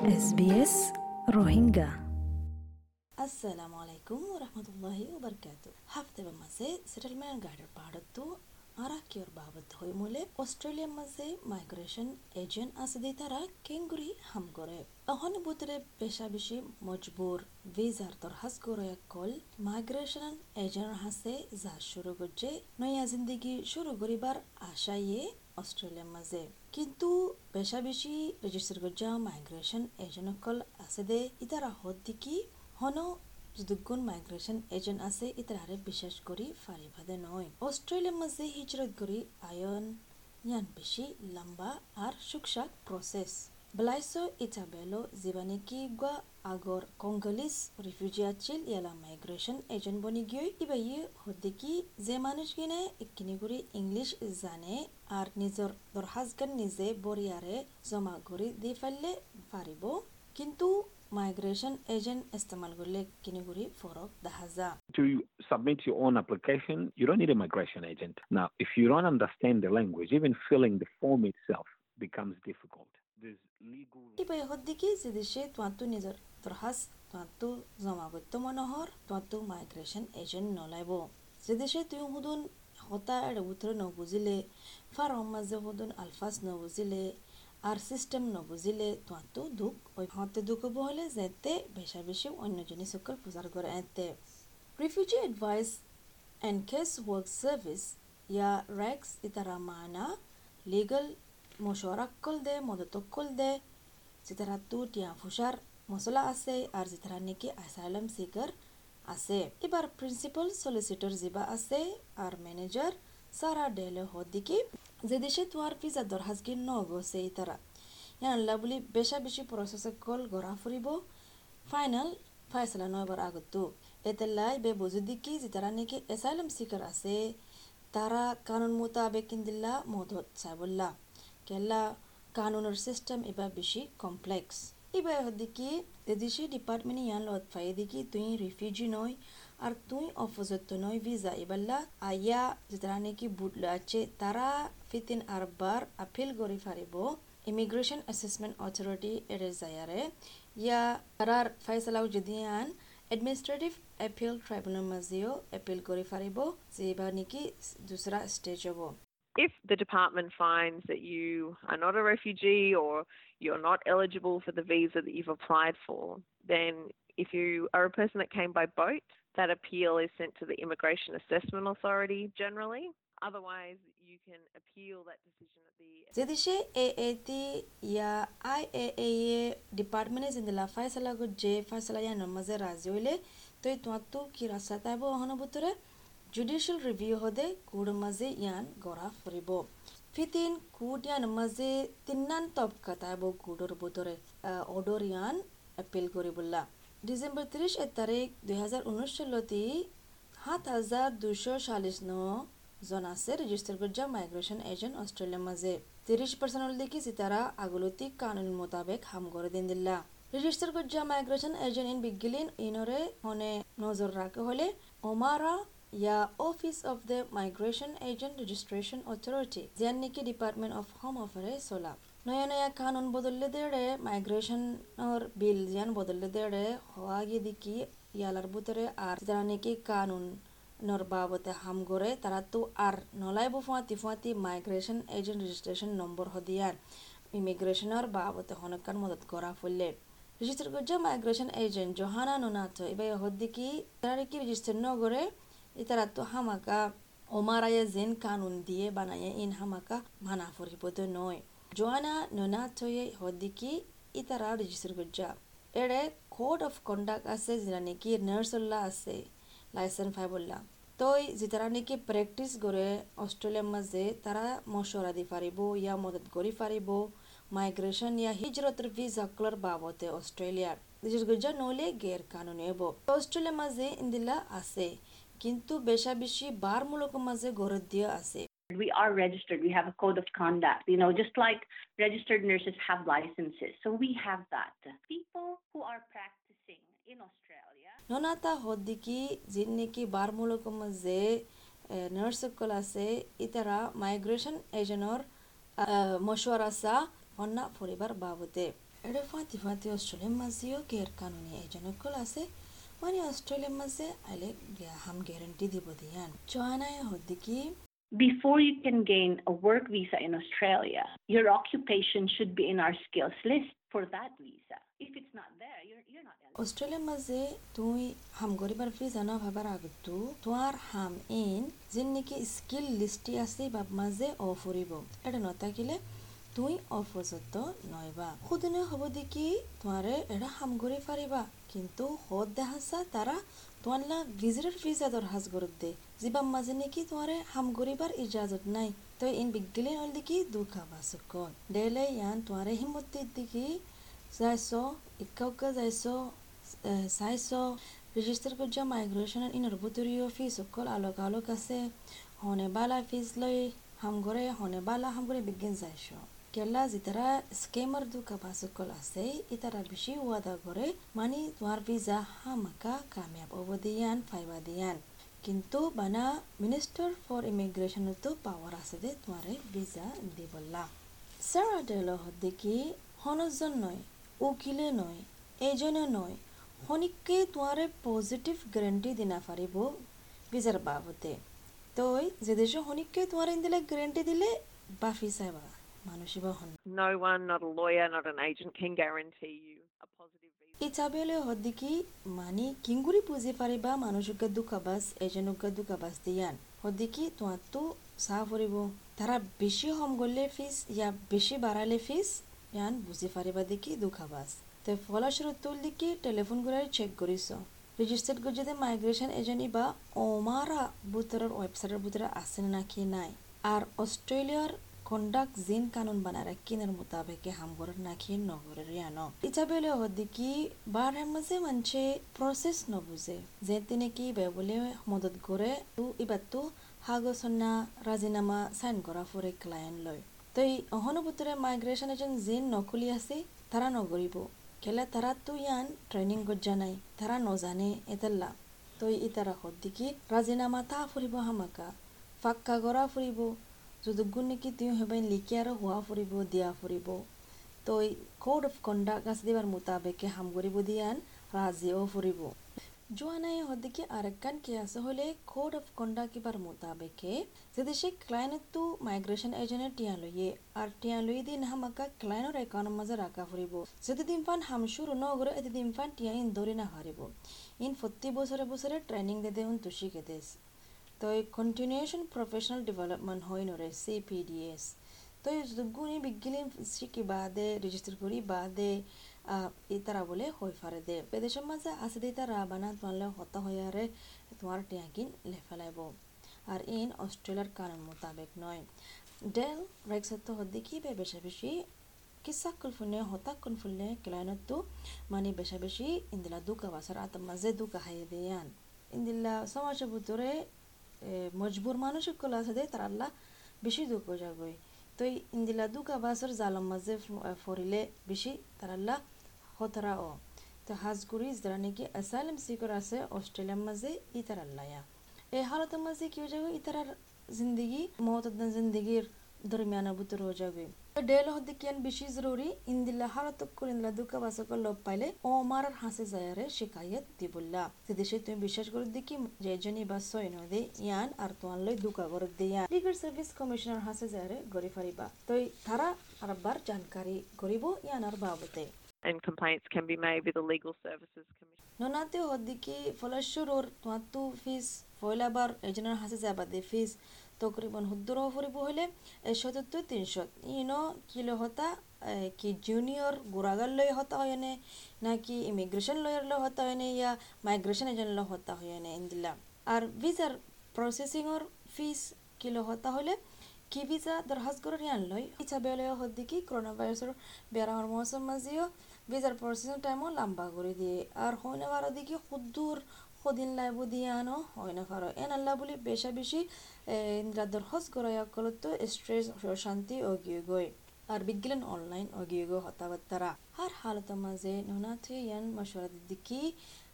SBS Rohingya Assalamualaikum warahmatullahi wabarakatuh. Hafte Masih, Settlement Guide Part 2 हाराकीवर বাবদ होय मुले অস্ট্রেলিয়া মাঝে মাইগ্রেশন এজেন্ট আছে দি তারা কেঙ্গুরি হাম করে অহন বুতরে পেশা বেশি মজবুর ভিজার দরহাস করে কল মাইগ্রেশন এজেন্ট হাসে যা শুরু করছে নয়া জিন্দগি শুরু করিবার আশায়ে অস্ট্রেলিয়ার মাঝে কিন্তু পেশা বেশি রেজিস্টার করছে মাইগ্রেশন এজেন্ট কল আছে দে ইতারা হত কি হন যদুগুণ মাইগ্রেশন এজেন্ট আছে ইতারে বিশেষ করি ফারিভাদে নয় অস্ট্রেলিয়ার মাঝে হিজরত করি আয়ন, ইয়ান বেশি লম্বা আর সুকসাক প্রসেস বলাইসো ইটা বেলো জীবানে কি গুয়া আগর কঙ্গলিস রিফিউজি আছিল, ইয়ালা মাইগ্রেশন এজেন্ট বনি গিয়ে ইবা ইয়ে হদ্দে কি যে মানুষ কিনে ইকিনি করে ইংলিশ জানে আর নিজর দরহাজগান নিজে বরিয়ারে জমা করে দি ফেললে পারিব কিন্তু এজেন্ট ইস্তেমাল করলে কিনিগুড়ি ফরক দেখা যা To submit your own application, you don't need a migration agent. Now, if you don't understand the language, even filling the form itself becomes difficult. There's legal. ইবা হদ্দি কি যে দেশে তোমাতো নিজর দরহাজ তোমাতো জমা করতে মনোহর তোমাতো মাইগ্রেশন এজেন্ট নলাইব যে দেশে তুই হুদুন হতা এড়ে উত্তর নবুজিলে ফার্ম মাঝে হুদুন আলফাস নবুজিলে আর সিস্টেম নবুজিলে তোমাতো দুঃখ, ওই হতে দুঃখ বহলে যেতে বেশা বেশি অন্য জিনিস সকল প্রচার করে এতে refugee advice and casework service yeah RACS ইতারা মানা লিগাল মশওয়ারাক্কল দে মদতক্কল দে। যেতারা তু টিয়া ফুসার মশলা আছে, আর যেতারা নাকি অ্যাসাইলাম সিকার আছে। এবার প্রিন্সিপাল সলিসিটর জিবা আছে, আর ম্যানেজার হদিকি যে দেশে তোমার ভিসা দরহাজগি নগছে ইতারা ইয়ান আল্লাহ বলি বেশা বেশি প্রসেসে কল গড়া ফুরিব ফাইনাল ফাইসলা নয়বার আগতো। এতেলাই বে বুঝি দিকি যে তারা নাকি অ্যাসাইলাম সিকার আছে। তারা কানুন মোতাবেক কিন্দিল্লা মদত চাইবল্লা কেলা কানুনের সিস্টেম এবার বেশি কমপ্লেক্স এবার হদিকি এদেশে ডিপার্টমেন্ট ইয়ান লত ফাই দিকি তুই রিফিউজি নয়। আর তুই অপোজিট নয় ভিসা এবাল্লা আইয়া যারা নাকি বুটলো আছে তারা ফিতিন আরবার আপিল করে ফারিব ইমিগ্রেশন অ্যাসেসমেন্ট অথরিটি এর জায়ারে ইয়া তারার ফাইসালাও যদি আন এডমিনিষ্ট্রেটিভ এপিল ট্রাইব্যুনাল মাঝেও এপিল করে ফারিব যে এবার নাকি দুসরা স্টেজ হব if the department finds that you are not a refugee or you're not eligible for the visa that you've applied for, then if you are a person that came by boat, that appeal is sent to the Immigration Assessment Authority generally. Otherwise, you can appeal that decision at the যে দেশে এতি ইয়া এ ডিপার্টমেন্টে জিন্দলা ফাইসালা গো যে ফাইসালা ইয়া নমাজে রাজি হইলে তই তোমার তো কি রাস্তা তাইব অহন বুতরে জুডিশিয়াল রিভিউ হদে কুড মাঝে ইয়ান গড়া ফুরিব ফিতিন কুড ইয়ান মাঝে তিন্নান তবকা তাইব কুডর বুতরে অর্ডর ইয়ান এপিল করিবুল্লা ডিসেম্বর তিরিশ এক তারিখ দুই হাজার উনিশ সাত হাজার দুশো চাল্লিশ ন জন আছে রেজিস্টার করজা মাইগ্রেশন এজেন্ট অষ্ট্ৰেলিয়াৰ মাঝে তিরিশ পার্সেন্ট দেখি সিতারা আগলতি কানুন মোতাবেক হাম করে দিন দিল্লা। রেজিস্টার করজা মাইগ্রেশন এজেন্ট ইন বিগিলিন ইনরে হনে নজর রাখা হলে ওমারা ইয়া office of the migration agent registration authority জিয়ান্নিকি department of home অফারে চলা মাইগ্রেশন ওর বিল জিয়ান বদললে দেড়ে হওয়া গিয়ে দেখি ইয়ালার ভিতরে আর যারা নাকি কানুন নর বাবতে হাম করে তারা তো আর নলাইব ফুয়াতি ফুয়াতি মাইগ্রেশন এজেন্ট রেজিস্ট্রেশন নম্বর হদিয়ার ইমিগ্রেশনের বাবতে হনকান মদত করা ফুললে রেজিস্টার করছে মাইগ্রেশন এজেন্ট জহানা নোনাথ এবার হদ্দিকি তারা কি রেজিস্টার নগরে ইতারা তো হামাকা ওমারায়ে জেন কানুন দিয়ে বানায় ইন হামাকা মানা ফরিবদ নয় নোনাথয়ে হদ্দিকি ইতারা রেজিস্টার করছে এড়ে কোড অফ কন্ডাক্ট আছে যেটা নাকি নার্সল্লা আছে লাইসেন্স ফাইবল্লা তই যেতারা নাকি প্ৰেক্টিচ কৰে অষ্ট্ৰেলিয়াৰ মাজে তারা মশলা দি পারিব ইয়া মদত কৰি পারিব মাইগ্রেশন ইয়া হিজরতের ভিসাকলর বাবতে অস্ট্রেলিয়ার বিশেষ করে নলে গের হব অস্ট্রেলিয়ার মাঝে ইন্দিলা আছে কিন্তু বেশা বেশি বারমূলক মাঝে গড়ত দিয়া আছে We are registered. We have a code of conduct, you know, just like registered nurses have licenses. So we have that. People who are practicing in Australia. বারমূলক মাঝে নার্সকল আছে ইতারা মাইগ্রেশন এজেন্টর মশওয়ারা সা হন্না পরিবার বাবদে এটা ফাতি ফাতি অস্ট্রেলিয়ার মাঝেও গের কানুনি এজনকল আছে মানে অস্ট্রেলিয়ার মাঝে আইলে হাম গ্যারান্টি দিব দিয়ান চয়নায় হদ্দিকি Before you can gain a work visa in Australia, your occupation should be in our skills list for that visa. If it's not there, you're, you're not eligible. অস্ট্রেলিয়ার মাঝে তুই হাম গরিবার visa na bhabar আগতো tuar হাম in skill লিস্টি আছে বাপ মাঝে অ ফুরিব এটা নথাকিলে তুই অপযত নয়বা। সুদিনে হব দেখি তোমারে এটা হাম গরি পারিবা কিন্তু হদ দেখাছা তারা তোমার লা ভিজিটর ভিসা দরহাজ করত দে। যিবা মাঝে নেকি তোমারে হাম গরিবার ইজাজত নাই। তো ইন বিগিলে নল দেখি দুখা বাসকন ডেলে ইয়ান তোমারে হিমতি দেখি যাইছ, ইকাউকা যাইছ চাইছ। রেজিস্টার করছ মাইগ্রেশনের ইনর বুতুরিও ফিস সকল আলোক আলোক আছে। হনে বালা ফিস লই হামগরে হনে বালা হামগরে বিজ্ঞান যাইছ। স্কেমার দুকা বাসকল আছে ইতারা বেশি ওয়াদা করে মানে তোমার ভিসা হামাকা কামিয়াব অবদিয়ান ফাইবা দিয়ান কিন্তু বানা মিনিস্টার ফর ইমিগ্রেশনতো পাওয়ার আছে দে তোমারে ভিসা দিবল্লা সারা ডেল দেখি হনজন নয় উকিলে নয় এজনে নয় হনিককে তোমারে পজিটিভ গ্যারান্টি দিনা পারিব ভিসার বাবদে তই যে দেশে হনিককে তোমার দিলে গ্যারান্টি দিলে বাফি চাইবা মানুষই হন No one, not a lawyer, not an agent, can guarantee you a positive visa. ইচাবেলে হদ্দিকি মানি কিঙ্গুরি বুঝি পারিবা মানুষকে দুঃখাবাস এজনকে দুঃখাবাস দিয়ান হদ্দিকি তোমার তো চাহ ফুরিব তারা বেশি হম গলে ফিস ইয়া বেশি বাড়ালে ফিস ইয়ান বুঝি পারিবা দেখি দুঃখাবাস তো ফলস্বরূপ তুল দেখি টেলিফোন করে চেক করিস। রেজিস্টার্ড করে যদি মাইগ্রেশন এজেন্ট বা ওমারা বুতরের ওয়েবসাইটের ভিতরে আছে নাকি নাই। আর অস্ট্রেলিয়ার কানুন বানা রাখিনের মোতাবেকে হামগরের নাকি নগরের ইয়ানো ইচাবেলে হদিকি বার হেমাজে মানছে প্রসেস নবুজে যে তিনি কি বেবলে মদত করে তু ইবার তু হাগসন্না রাজিনামা সাইন করা ফুরে ক্লায়েন্ট লয় তো এই অহনুভূতরে মাইগ্রেশন এজেন্ট জিন নকলি আছে তারা নগরিব কেলে তারা তো ইয়ান ট্রেনিং গজ্জা নাই তারা নজানে এতেল্লা তো ইতারা হদ্দিকি রাজিনামা তা ফুরিব হামাকা ফাক্কা গৰা ফুৰিব যদুগুণ নেকি তেওঁ হেবাই লিখি আৰু হোৱা ফুৰিব, দিয়া ফুৰিব। তই কোড অফ কণ্ডাক্ট আছে দিবার মোতাবেকে হাম কৰিব দিয়ান, ৰাজিও ফুৰিব। যোৱা নাই হদ্দিকি আরেকান কি আছে হলে কোড অফ কন্ডাক্ট কিবার মোতাবেকে, যদি সে ক্লায়েন্টটো মাইগ্রেশন এজেন্টে টিয়া লইয়ে আর টিয়া লই দিন হামাকা ক্লায়েন্টর একাউন্টের মাঝে রাখা ফুরিব যদি দিনফান হামশুর নগরে এতে দিনফান টিয়া ইন ধরি না হারিব ইন প্রতি বছরে বছরে ট্রেনিং দে দেউন তুষি কেদেস হয় নরে সি পি ডি এস তো যদুগুণি বিজ্ঞানী শিকি বাদে রেজিস্টার করি বাদে ইতারা বলে হই ফারে দে। বিদেশের মাঝে আছে দে তারা বানা তোমালে হতা হইয়ারে তোমার টিয়াকিন লেফেলাইব আর ইন অস্ট্রেলিয়ার কানুন মোতাবেক নয়। ডেল রেক্সত হদ্দিকি বে বেশি বেশি কিসা কুলফুনে হতা কুলফুনে ক্লাইনতো মানে বেশি বেশি ইন্দিলা দুকা বাসার আত মাঝে দুকা হাই দেয়ান ইন্দিলা সমাজের ভিতরে তার আল্লাহ বেশি দুঃখ যাগই তো ইন্দিলা দুকা বাসর জালম মাঝে ফরিলে বেশি, তার আল্লাহ হতরা ও তো হাজগুড়ি যারা নাকি অ্যাসাইলাম সিকর আছে, অস্ট্রেলিয়ার মাঝে ইতার আল্লাহ এই হালতের মাঝে কি হয়ে যাবে? ইতারার জিন্দগি, মহতদ্দান জিন্দগির দরমিয়ানা বুতর হয়ে যাবে ডেল হদ্দি কিয়ান বেশি জরুরি? ইন্দিল্লা হালত করিন্দলা দুকা বাসক লব পাইলে ও মারার হাসে যায়ারে শিকায়ত দিবুল্লা দেশে তুমি বিশ্বাস করে দেখি যে জনি বা সয় নদে ইয়ান আর তোমার লই দুকা করে দিয়ান লিগাল সার্ভিস কমিশনার হাসে যায়ারে গরি ফারিবা। তো তারা আরবার জানকারি করিব ইয়ান আর বাবতে। And complaints can be made with the Legal Services Commission. ননাতে হদ্দিকি ফলস্বরূর তোমার তো ফিস ফয়লাবার এজনের হাসে যাবা দে ফিস তকরিবন হুদ্দুর ফুরিব হলে শতত্ব তিনশো। ইনো কিলো হতা কি জুনিয়র গুড়াগার লয় হতা হয় নে নাকি ইমিগ্রেশন লয়ার লয় হতা হয় নে ইয়া মাইগ্রেশন এজেন্ট লয় হতা হয় নে ইন্দিলা আর ভিসার প্রসেসিংর ফিস কিলো হতা হলে কি ভিসা দরখাস্ত করে ইয়ান লয় ইচ্ছা বেলয় হদ্দিকি করোনা ভাইরাসের বেড়ার মৌসুম মাঝিও ভিসার প্রসেসিং টাইমও লম্বা করে দিয়ে। আর হয় না বারো দিকে সুদূর সদিন লাইব দিয়ানো হয় না ফারো এন আল্লাহ বলি বেশা বেশি ইন্দ্রা দরখাস্ত করাইয়া কলতো স্ট্রেস শান্তি ও গিয়ে গই আর বিজ্ঞান অনলাইন অগিয়েগো হতাবাত্তারা হার হালত মাঝে নুনাথে ইয়ান মশওয়ারা দিকি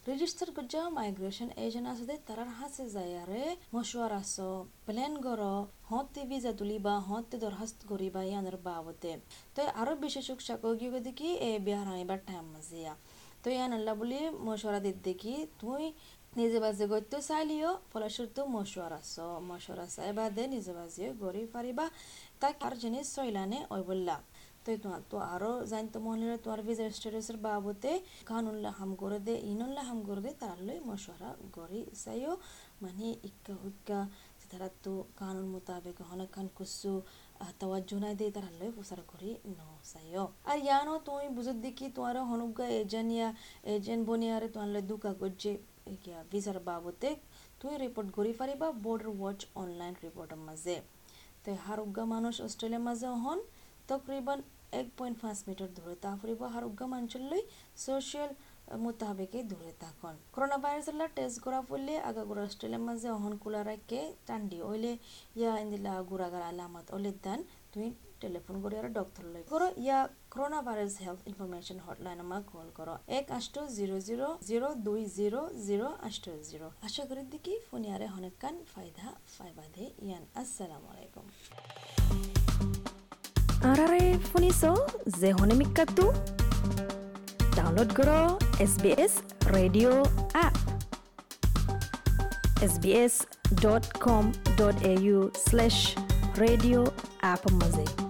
রেজিস্টার গজ্জা মাইগ্রেশন এজেন্ট আছে তারার হাসে যায়ারে মশওয়ার আস প্ল্যান গর হতে ভিজা তুলিবা হতে দরখাস্ত করিবা ইয়ানের বাবতে। তো আরও বিশেষক সাকগিয়ে দেখি এ বিহার আনিবার টাইম মাঝিয়া তো ইয়ান আল্লাহ বলি মশওয়ারা দিত দেখি তুই নিজে বাজে গত্য চাইলিও ফলস্বরূপ মশওয়ার মশওয়ার চাই বাদে নিজে বাজে গড়ি পারিবা। তাক আর জিনিস চইলানে ওই বললা তো তোমার তো আরও জানতো মহিলারা তোমার ভিজা স্টেটাসের বাবতে। কানুল্লাহ হাম করে দে ইনুল্লাহ হাম করে দে তার লই মশওয়ারা গড়ি চাইও মানে ইক্কা হুক্কা তারা তো কানুন মোতাবেক হনকান কুসু তওয়াজ্জু নাই তারা লই প্রচার করি, ন আর ইয়ানো তুমি বুঝত দেখি তোমার হনুগা এজেন্ট ইয়া এজেন্ট বনিয়ারে তোমার লই দু কাগজ যে কিয়া ভিসার বাবতে। তুই রিপোর্ট করি পারিবা বর্ডার ওয়াচ অনলাইন রিপোর্টের মাঝে। তো হারুগা মানুষ অস্ট্রেলিয়ার মাঝে হন, তকরিবান এক পয়েন্ট পাঁচ মিটার দূরে। তা ফুরিব হারুগা অঞ্চললৈ ছ'চিয়েল মোতাবেকে দূরে থাকুন। করোনা ভাইরাসের টেস্ট করা পড়লে আগা গুড়া অস্ট্রেলিয়ার মাঝে অহন কুলা রাখে টান্ডি। ওইলে ইয়া ইন্দিলা গুড়াগার আলামত ওলে দান। তুমি টেলিফোন করে আর ডক্টর লই করো। ইয়া corona virus health information hotline আমার কল করো। এক আষ্ট জিরো জিরো জিরো দুই জিরো জিরো আষ্ট জিরো আশা করি দেখি ফোনিয়ারে হনেকান ফায়দা ফাইবাদে ইয়ান, আসসালামু আলাইকুম। আরারে শুনিছ যে হনে মিক্কাটো ডাউনলোড কৰ SBS Radio app sbs.com.au slash radio app